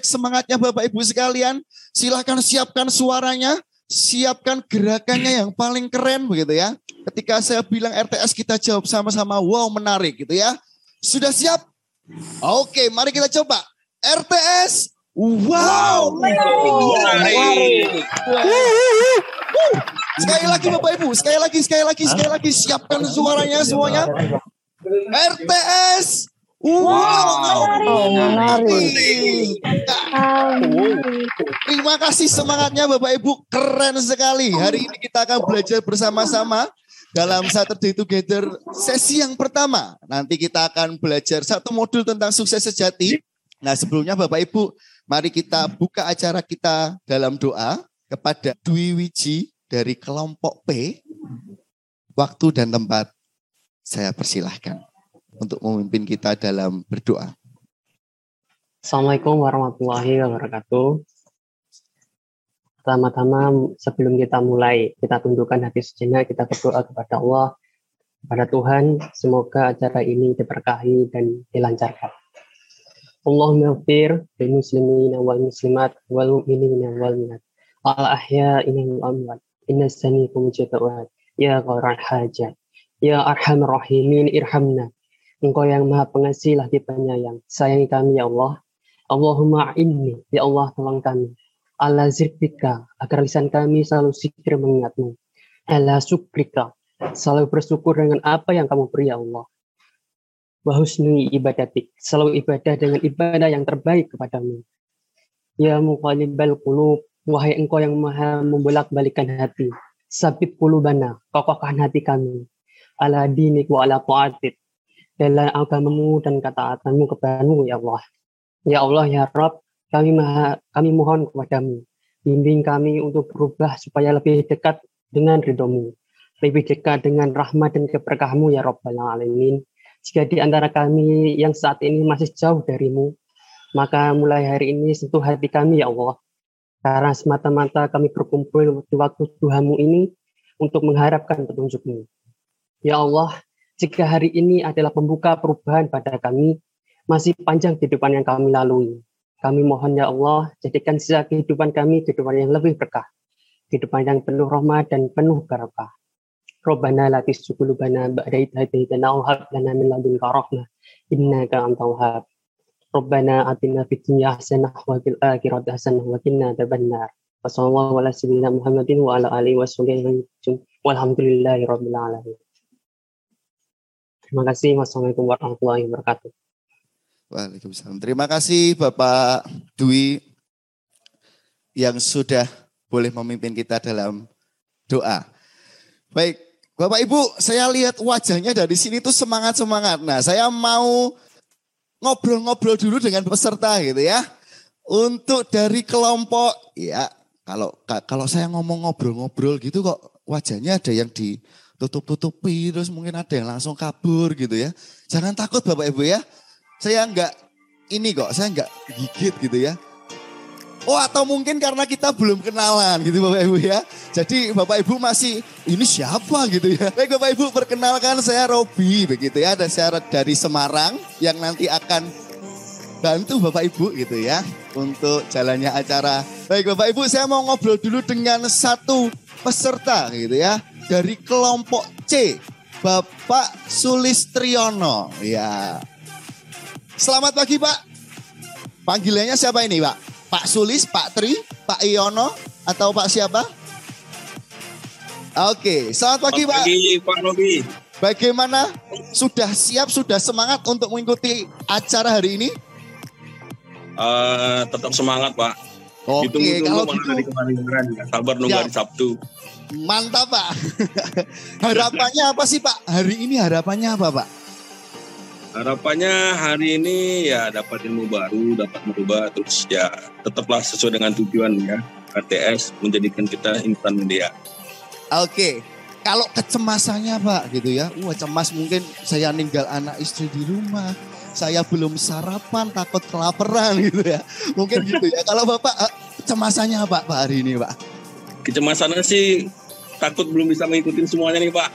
cek semangatnya Bapak Ibu sekalian. Silahkan siapkan suaranya, siapkan gerakannya yang paling keren begitu ya. Ketika saya bilang RTS kita jawab sama-sama, wow menarik gitu ya. Sudah siap? Oke, mari kita coba. RTS, wow. Menarik. Sekali lagi Bapak Ibu, sekali lagi, sekali lagi, sekali lagi. Siapkan suaranya semuanya. RTS, wow. menarik. Terima kasih semangatnya Bapak Ibu, keren sekali. Hari ini kita akan belajar bersama-sama dalam Saturday Together sesi yang pertama. Nanti kita akan belajar satu modul tentang sukses sejati. Nah sebelumnya Bapak Ibu, mari kita buka acara kita dalam doa kepada Dwi Wiji dari kelompok P. Waktu dan tempat saya persilahkan untuk memimpin kita dalam berdoa. Assalamualaikum warahmatullahi wabarakatuh. Pertama-tama sebelum kita mulai, kita tundukkan hati sejenak, kita berdoa kepada Allah, kepada Tuhan, semoga acara ini diberkahi dan dilancarkan. Allahumma ghafir lil muslimin wal muslimat wal mu'minin wal mu'minat al ahya'in wal amwat inna samiikum mujibul ya gharar hajat ya arhamar rahimin irhamna Engkau yang maha pengasih lagi penyayang sayangi kami ya Allah. Allahumma inni ya Allah tolong kami. Ala zikrika agar lisan kami selalu zikir mengingatmu. Ala syukrika selalu bersyukur dengan apa yang kamu beri ya Allah. Wa husnui ibadatik selalu ibadah dengan ibadah yang terbaik kepadamu. Ya muqallibal qulub wahai engkau yang maha membolak-balikan hati. Sabit qulubana kokohkan hati kami. Ala dinik wa ala ta'atik dalam agamamu dan ketaatanmu kepadamu ya Allah ya Allah ya Rabb kami maha, kami mohon kepadamu bimbing kami untuk berubah supaya lebih dekat dengan ridhomu lebih dekat dengan rahmat dan keberkahmu ya Rabbal Alamin jika di antara kami yang saat ini masih jauh darimu, maka mulai hari ini sentuh hati kami ya Allah. Karena semata-mata kami berkumpul di waktu Tuhanmu ini untuk mengharapkan petunjukmu. Ya Allah, jika hari ini adalah pembuka perubahan pada kami, masih panjang kehidupan yang kami lalui. Kami mohon ya Allah, jadikan sisa kehidupan kami kehidupan yang lebih berkah. Kehidupan yang penuh rahmat dan penuh barakah. Rabbana la tuzigh qulubana ba'da idh wa lana min ladunka rahmah innaka antal wahhab. Rabbana atina fid dunya hasanah wa fil akhirati hasanah wa qina adzabannar. Wa sallallahu ala sayyidina Muhammadin wa ala alihi wa sahbihi rabbil alamin. Terima kasih. Wassalamualaikum warahmatullahi wabarakatuh. Waalaikumsalam. Terima kasih Bapak Dwi yang sudah boleh memimpin kita dalam doa. Baik, Bapak Ibu, saya lihat wajahnya dari sini tuh semangat-semangat. Nah, saya mau ngobrol-ngobrol dulu dengan peserta gitu ya. Untuk dari kelompok, ya kalau kalau saya ngomong ngobrol-ngobrol gitu kok wajahnya ada yang ditutup-tutupi, terus mungkin ada yang langsung kabur gitu ya. Jangan takut Bapak Ibu ya. Saya enggak ini kok, saya enggak gigit gitu ya. Oh atau mungkin karena kita belum kenalan gitu Bapak Ibu ya. Jadi Bapak Ibu masih ini siapa gitu ya. Baik Bapak Ibu perkenalkan saya Robi begitu ya. Ada syarat dari Semarang yang nanti akan bantu Bapak Ibu gitu ya. Untuk jalannya acara. Baik Bapak Ibu saya mau ngobrol dulu dengan satu peserta gitu ya. Dari kelompok C. Bapak Sulistriono ya. Selamat pagi Pak. Panggilannya siapa ini Pak? Pak Sulis, Pak Tri, Pak Iono, atau Pak siapa? Oke, selamat pagi Pak. Pagi Pak Robi. Bagaimana? Sudah siap, sudah semangat untuk mengikuti acara hari ini? Eh, tetap semangat Pak. Oke, Ditunggu-tunggu kalau malah gitu dari kemarin-kemarin. Sabar nunggu Siap. hari Sabtu. mantap Pak. harapannya apa sih Pak? Hari ini harapannya apa Pak? Harapannya hari ini ya dapat ilmu baru, dapat merubah terus ya tetaplah sesuai dengan tujuan ya. RTS menjadikan kita insan media. Oke, kalau kecemasannya Pak gitu ya, wah cemas mungkin saya ninggal anak istri di rumah, saya belum sarapan takut kelaparan gitu ya, mungkin gitu ya. Kalau Bapak eh, kecemasannya apa Pak hari ini Pak? Kecemasannya sih takut belum bisa mengikuti semuanya nih Pak.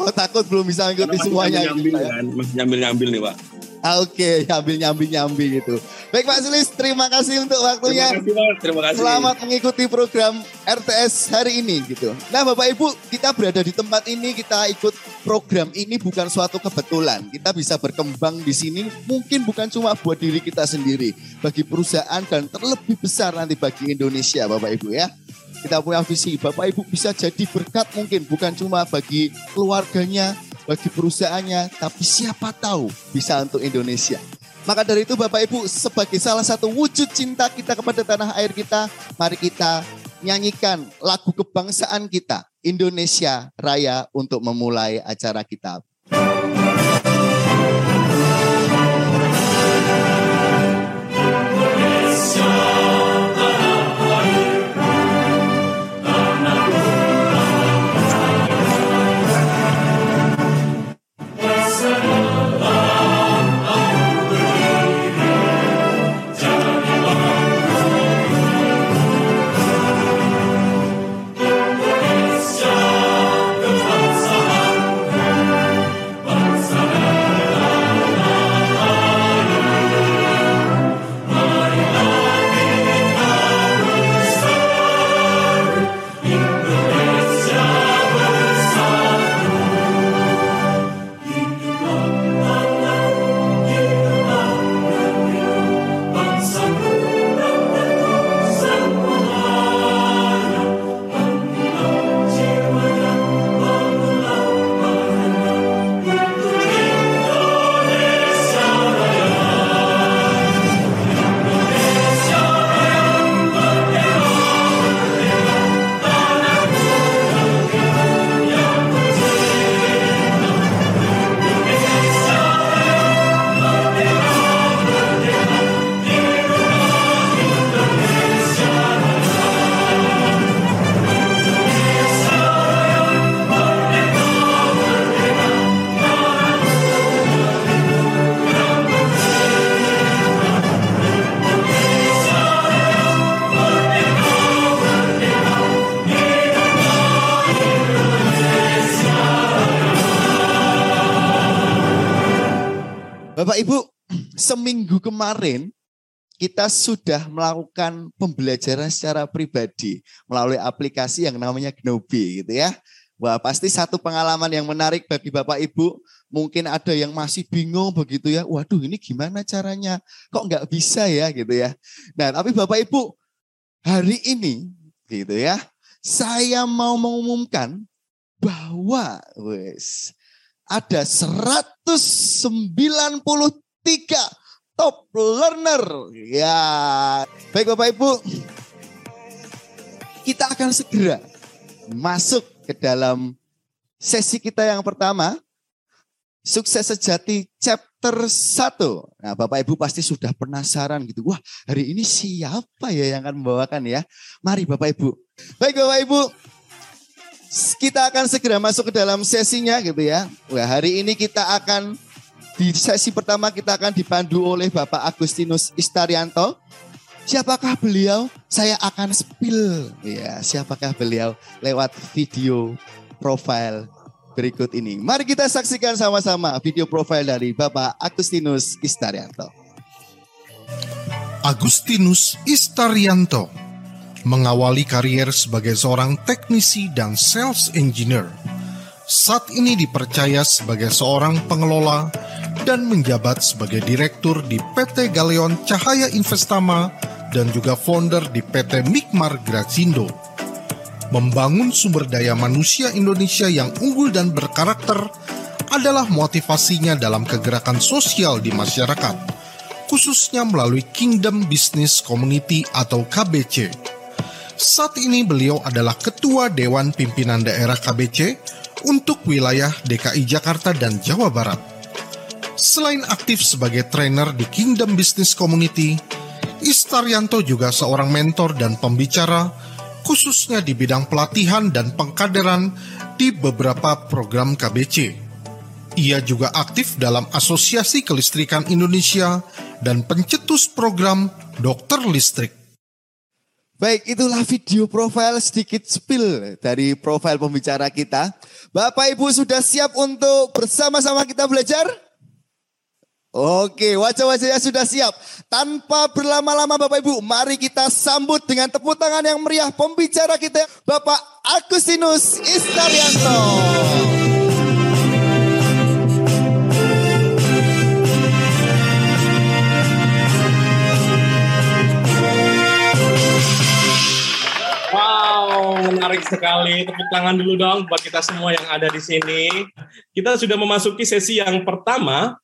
Oh takut belum bisa Karena ngikuti masih semuanya nyambil gitu ya. kan, masih nyambil-nyambil nih Pak. Oke, nyambi nyambi nyambi gitu. Baik Pak Sulis, terima kasih untuk waktunya. Terima kasih Pak, terima kasih. Selamat mengikuti program RTS hari ini gitu. Nah Bapak Ibu, kita berada di tempat ini, kita ikut program ini bukan suatu kebetulan. Kita bisa berkembang di sini mungkin bukan cuma buat diri kita sendiri, bagi perusahaan dan terlebih besar nanti bagi Indonesia Bapak Ibu ya. Kita punya visi, Bapak Ibu bisa jadi berkat mungkin bukan cuma bagi keluarganya, bagi perusahaannya, tapi siapa tahu bisa untuk Indonesia. Maka dari itu Bapak Ibu sebagai salah satu wujud cinta kita kepada tanah air kita, mari kita nyanyikan lagu kebangsaan kita, Indonesia Raya untuk memulai acara kita. Bapak Ibu, seminggu kemarin kita sudah melakukan pembelajaran secara pribadi melalui aplikasi yang namanya Gnobi gitu ya. Wah pasti satu pengalaman yang menarik bagi Bapak Ibu. Mungkin ada yang masih bingung begitu ya. Waduh ini gimana caranya? Kok nggak bisa ya gitu ya. Nah tapi Bapak Ibu hari ini gitu ya. Saya mau mengumumkan bahwa wes ada 193 top learner. Ya, baik Bapak Ibu, kita akan segera masuk ke dalam sesi kita yang pertama. Sukses sejati chapter 1. Nah Bapak Ibu pasti sudah penasaran gitu. Wah hari ini siapa ya yang akan membawakan ya. Mari Bapak Ibu. Baik Bapak Ibu, kita akan segera masuk ke dalam sesinya gitu ya. Wah, hari ini kita akan di sesi pertama kita akan dipandu oleh Bapak Agustinus Istarianto. Siapakah beliau? Saya akan spill ya, siapakah beliau lewat video profile berikut ini. Mari kita saksikan sama-sama video profile dari Bapak Agustinus Istarianto. Agustinus Istarianto mengawali karier sebagai seorang teknisi dan sales engineer. Saat ini dipercaya sebagai seorang pengelola dan menjabat sebagai direktur di PT Galeon Cahaya Investama dan juga founder di PT Mikmar Grazindo. Membangun sumber daya manusia Indonesia yang unggul dan berkarakter adalah motivasinya dalam kegerakan sosial di masyarakat, khususnya melalui Kingdom Business Community atau KBC. Saat ini beliau adalah Ketua Dewan Pimpinan Daerah KBC untuk wilayah DKI Jakarta dan Jawa Barat. Selain aktif sebagai trainer di Kingdom Business Community, Istarianto juga seorang mentor dan pembicara, khususnya di bidang pelatihan dan pengkaderan di beberapa program KBC. Ia juga aktif dalam Asosiasi Kelistrikan Indonesia dan pencetus program Dokter Listrik. Baik, itulah video profile sedikit spill dari profil pembicara kita. Bapak Ibu sudah siap untuk bersama-sama kita belajar? Oke, wajah-wajahnya sudah siap. Tanpa berlama-lama Bapak Ibu, mari kita sambut dengan tepuk tangan yang meriah pembicara kita, Bapak Agustinus Istarianto. Menarik sekali. Tepuk tangan dulu dong buat kita semua yang ada di sini. Kita sudah memasuki sesi yang pertama.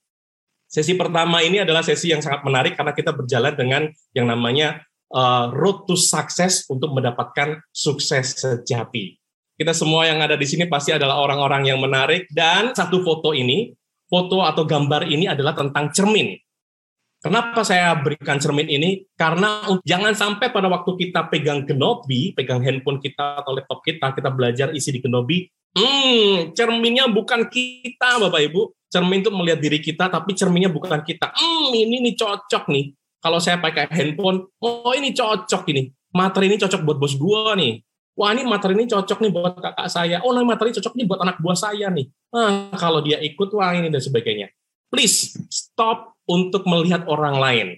Sesi pertama ini adalah sesi yang sangat menarik karena kita berjalan dengan yang namanya uh, road to success untuk mendapatkan sukses sejati. Kita semua yang ada di sini pasti adalah orang-orang yang menarik dan satu foto ini, foto atau gambar ini adalah tentang cermin. Kenapa saya berikan cermin ini? Karena jangan sampai pada waktu kita pegang Genobi, pegang handphone kita atau laptop kita, kita belajar isi di Genobi, hmm, cerminnya bukan kita, Bapak Ibu. Cermin itu melihat diri kita, tapi cerminnya bukan kita. Hmm, ini nih cocok nih. Kalau saya pakai handphone, oh ini cocok ini. Materi ini cocok buat bos gua nih. Wah ini materi ini cocok nih buat kakak saya. Oh ini materi cocok nih buat anak buah saya nih. Nah, kalau dia ikut, wah ini dan sebagainya. Please stop untuk melihat orang lain.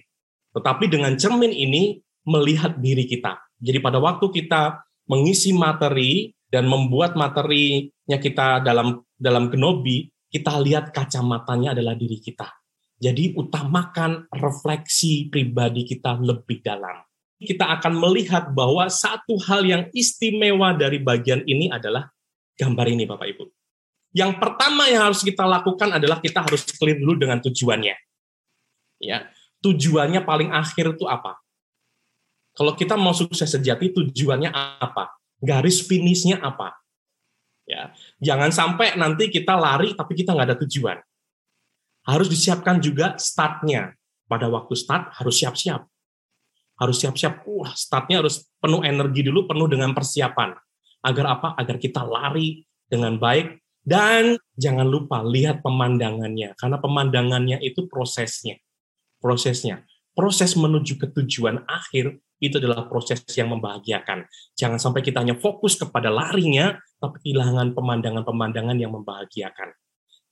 Tetapi dengan cermin ini melihat diri kita. Jadi pada waktu kita mengisi materi dan membuat materinya kita dalam dalam genobi, kita lihat kacamatanya adalah diri kita. Jadi utamakan refleksi pribadi kita lebih dalam. Kita akan melihat bahwa satu hal yang istimewa dari bagian ini adalah gambar ini Bapak Ibu. Yang pertama yang harus kita lakukan adalah kita harus clear dulu dengan tujuannya ya tujuannya paling akhir itu apa? Kalau kita mau sukses sejati, tujuannya apa? Garis finishnya apa? Ya, jangan sampai nanti kita lari tapi kita nggak ada tujuan. Harus disiapkan juga startnya. Pada waktu start harus siap-siap. Harus siap-siap. Wah, startnya harus penuh energi dulu, penuh dengan persiapan. Agar apa? Agar kita lari dengan baik dan jangan lupa lihat pemandangannya karena pemandangannya itu prosesnya prosesnya. Proses menuju ke tujuan akhir itu adalah proses yang membahagiakan. Jangan sampai kita hanya fokus kepada larinya, tapi kehilangan pemandangan-pemandangan yang membahagiakan.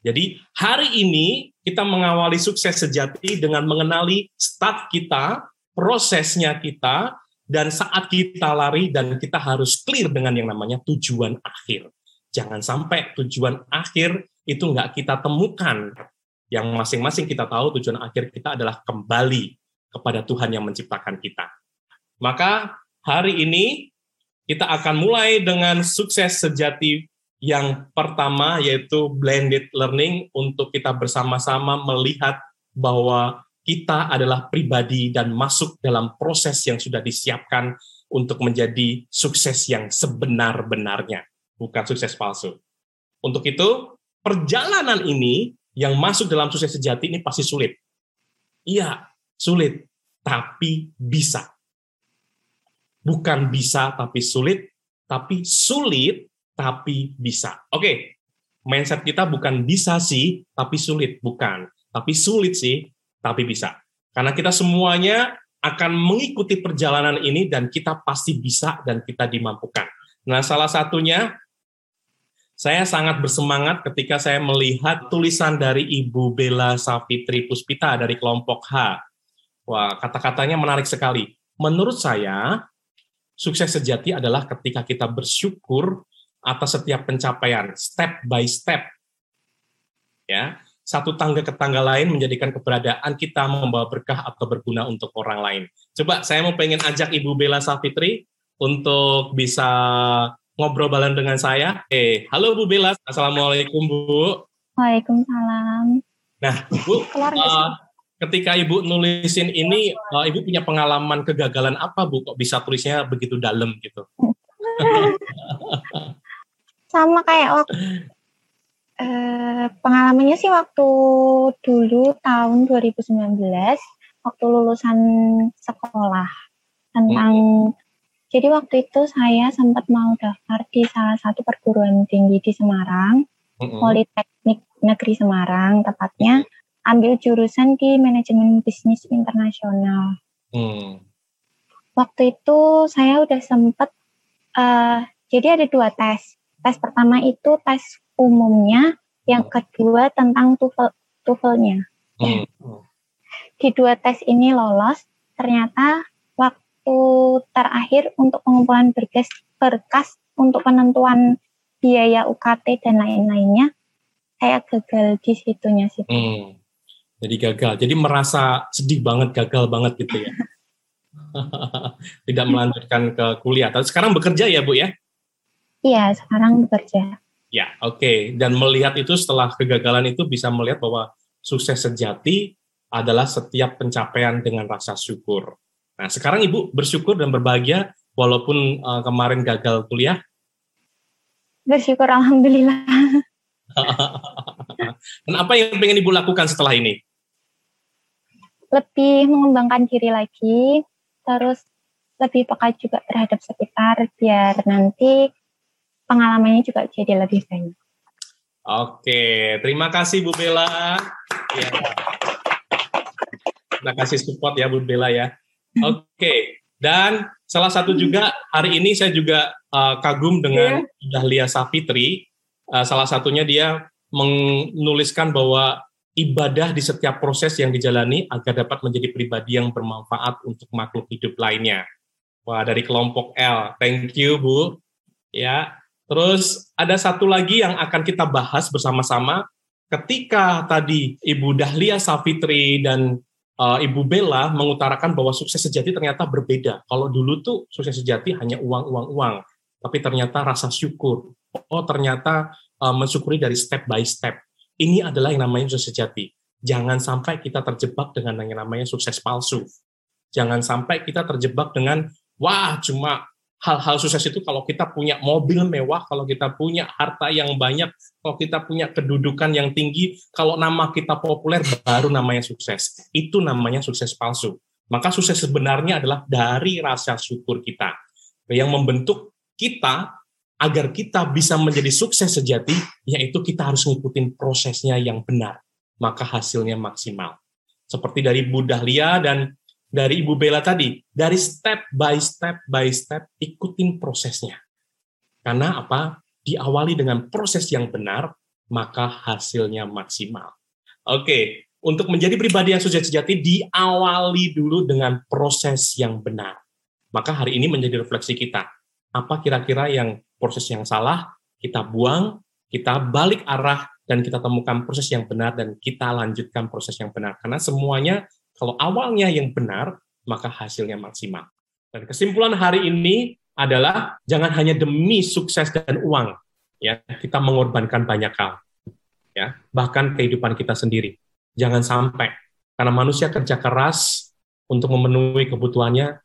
Jadi hari ini kita mengawali sukses sejati dengan mengenali start kita, prosesnya kita, dan saat kita lari dan kita harus clear dengan yang namanya tujuan akhir. Jangan sampai tujuan akhir itu nggak kita temukan yang masing-masing kita tahu tujuan akhir kita adalah kembali kepada Tuhan yang menciptakan kita. Maka hari ini kita akan mulai dengan sukses sejati yang pertama yaitu blended learning untuk kita bersama-sama melihat bahwa kita adalah pribadi dan masuk dalam proses yang sudah disiapkan untuk menjadi sukses yang sebenar-benarnya, bukan sukses palsu. Untuk itu, perjalanan ini yang masuk dalam sukses sejati ini pasti sulit. Iya, sulit, tapi bisa. Bukan bisa tapi sulit, tapi sulit tapi bisa. Oke, mindset kita bukan bisa sih, tapi sulit, bukan. Tapi sulit sih, tapi bisa. Karena kita semuanya akan mengikuti perjalanan ini dan kita pasti bisa dan kita dimampukan. Nah, salah satunya saya sangat bersemangat ketika saya melihat tulisan dari Ibu Bella Safitri Puspita dari kelompok H. Wah, kata-katanya menarik sekali. Menurut saya, sukses sejati adalah ketika kita bersyukur atas setiap pencapaian, step by step. Ya, satu tangga ke tangga lain menjadikan keberadaan kita membawa berkah atau berguna untuk orang lain. Coba saya mau pengen ajak Ibu Bella Safitri untuk bisa ngobrol balan dengan saya. Eh, halo Bu Bella, Assalamualaikum Bu. Waalaikumsalam. Nah, Bu, uh, ketika Ibu nulisin ini, uh, Ibu punya pengalaman kegagalan apa Bu? Kok bisa tulisnya begitu dalam gitu? Sama kayak waktu uh, pengalamannya sih waktu dulu tahun 2019 waktu lulusan sekolah tentang hmm. Jadi waktu itu saya sempat mau daftar di salah satu perguruan tinggi di Semarang, mm-hmm. Politeknik Negeri Semarang tepatnya, ambil jurusan di manajemen bisnis internasional. Mm. Waktu itu saya udah sempat, uh, jadi ada dua tes. Tes pertama itu tes umumnya, yang kedua tentang TOEFL, TOEFL-nya. Hmm. Di dua tes ini lolos, ternyata waktu terakhir untuk pengumpulan berkas, berkas untuk penentuan biaya UKT dan lain-lainnya, saya gagal di situnya sih. Hmm. Jadi gagal. Jadi merasa sedih banget, gagal banget gitu ya. Tidak melanjutkan ke kuliah. Tapi sekarang bekerja ya Bu ya? Iya, sekarang bekerja. Ya, oke. Okay. Dan melihat itu setelah kegagalan itu bisa melihat bahwa sukses sejati adalah setiap pencapaian dengan rasa syukur. Nah, sekarang Ibu bersyukur dan berbahagia walaupun uh, kemarin gagal kuliah? Bersyukur Alhamdulillah. dan apa yang ingin Ibu lakukan setelah ini? lebih mengembangkan diri lagi, terus lebih peka juga terhadap sekitar biar nanti pengalamannya juga jadi lebih banyak. Oke, terima kasih Bu Bella. Ya. Terima kasih support ya Bu Bella ya. Oke, dan salah satu juga hari ini saya juga uh, kagum dengan yeah. Dahlia Safitri. Uh, salah satunya dia menuliskan bahwa ibadah di setiap proses yang dijalani agar dapat menjadi pribadi yang bermanfaat untuk makhluk hidup lainnya. Wah, dari kelompok L. Thank you, Bu. Ya. Terus ada satu lagi yang akan kita bahas bersama-sama ketika tadi Ibu Dahlia Safitri dan uh, Ibu Bella mengutarakan bahwa sukses sejati ternyata berbeda. Kalau dulu tuh sukses sejati hanya uang, uang, uang. Tapi ternyata rasa syukur. Oh, ternyata uh, mensyukuri dari step by step ini adalah yang namanya sukses sejati. Jangan sampai kita terjebak dengan yang namanya sukses palsu. Jangan sampai kita terjebak dengan, wah cuma hal-hal sukses itu kalau kita punya mobil mewah, kalau kita punya harta yang banyak, kalau kita punya kedudukan yang tinggi, kalau nama kita populer baru namanya sukses. Itu namanya sukses palsu. Maka sukses sebenarnya adalah dari rasa syukur kita. Yang membentuk kita agar kita bisa menjadi sukses sejati, yaitu kita harus ngikutin prosesnya yang benar, maka hasilnya maksimal. Seperti dari Bu Dahlia dan dari Ibu Bella tadi, dari step by step by step ikutin prosesnya. Karena apa? Diawali dengan proses yang benar, maka hasilnya maksimal. Oke, untuk menjadi pribadi yang sukses sejati diawali dulu dengan proses yang benar. Maka hari ini menjadi refleksi kita. Apa kira-kira yang proses yang salah, kita buang, kita balik arah, dan kita temukan proses yang benar, dan kita lanjutkan proses yang benar. Karena semuanya, kalau awalnya yang benar, maka hasilnya maksimal. Dan kesimpulan hari ini adalah jangan hanya demi sukses dan uang, ya kita mengorbankan banyak hal, ya bahkan kehidupan kita sendiri. Jangan sampai karena manusia kerja keras untuk memenuhi kebutuhannya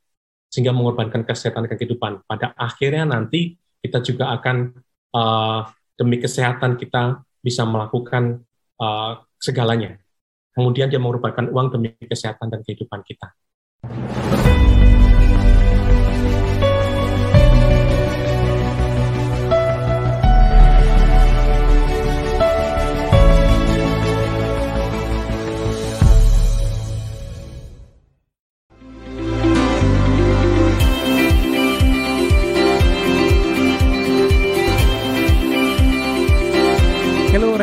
sehingga mengorbankan kesehatan dan kehidupan. Pada akhirnya nanti kita juga akan uh, demi kesehatan kita bisa melakukan uh, segalanya. Kemudian dia merupakan uang demi kesehatan dan kehidupan kita.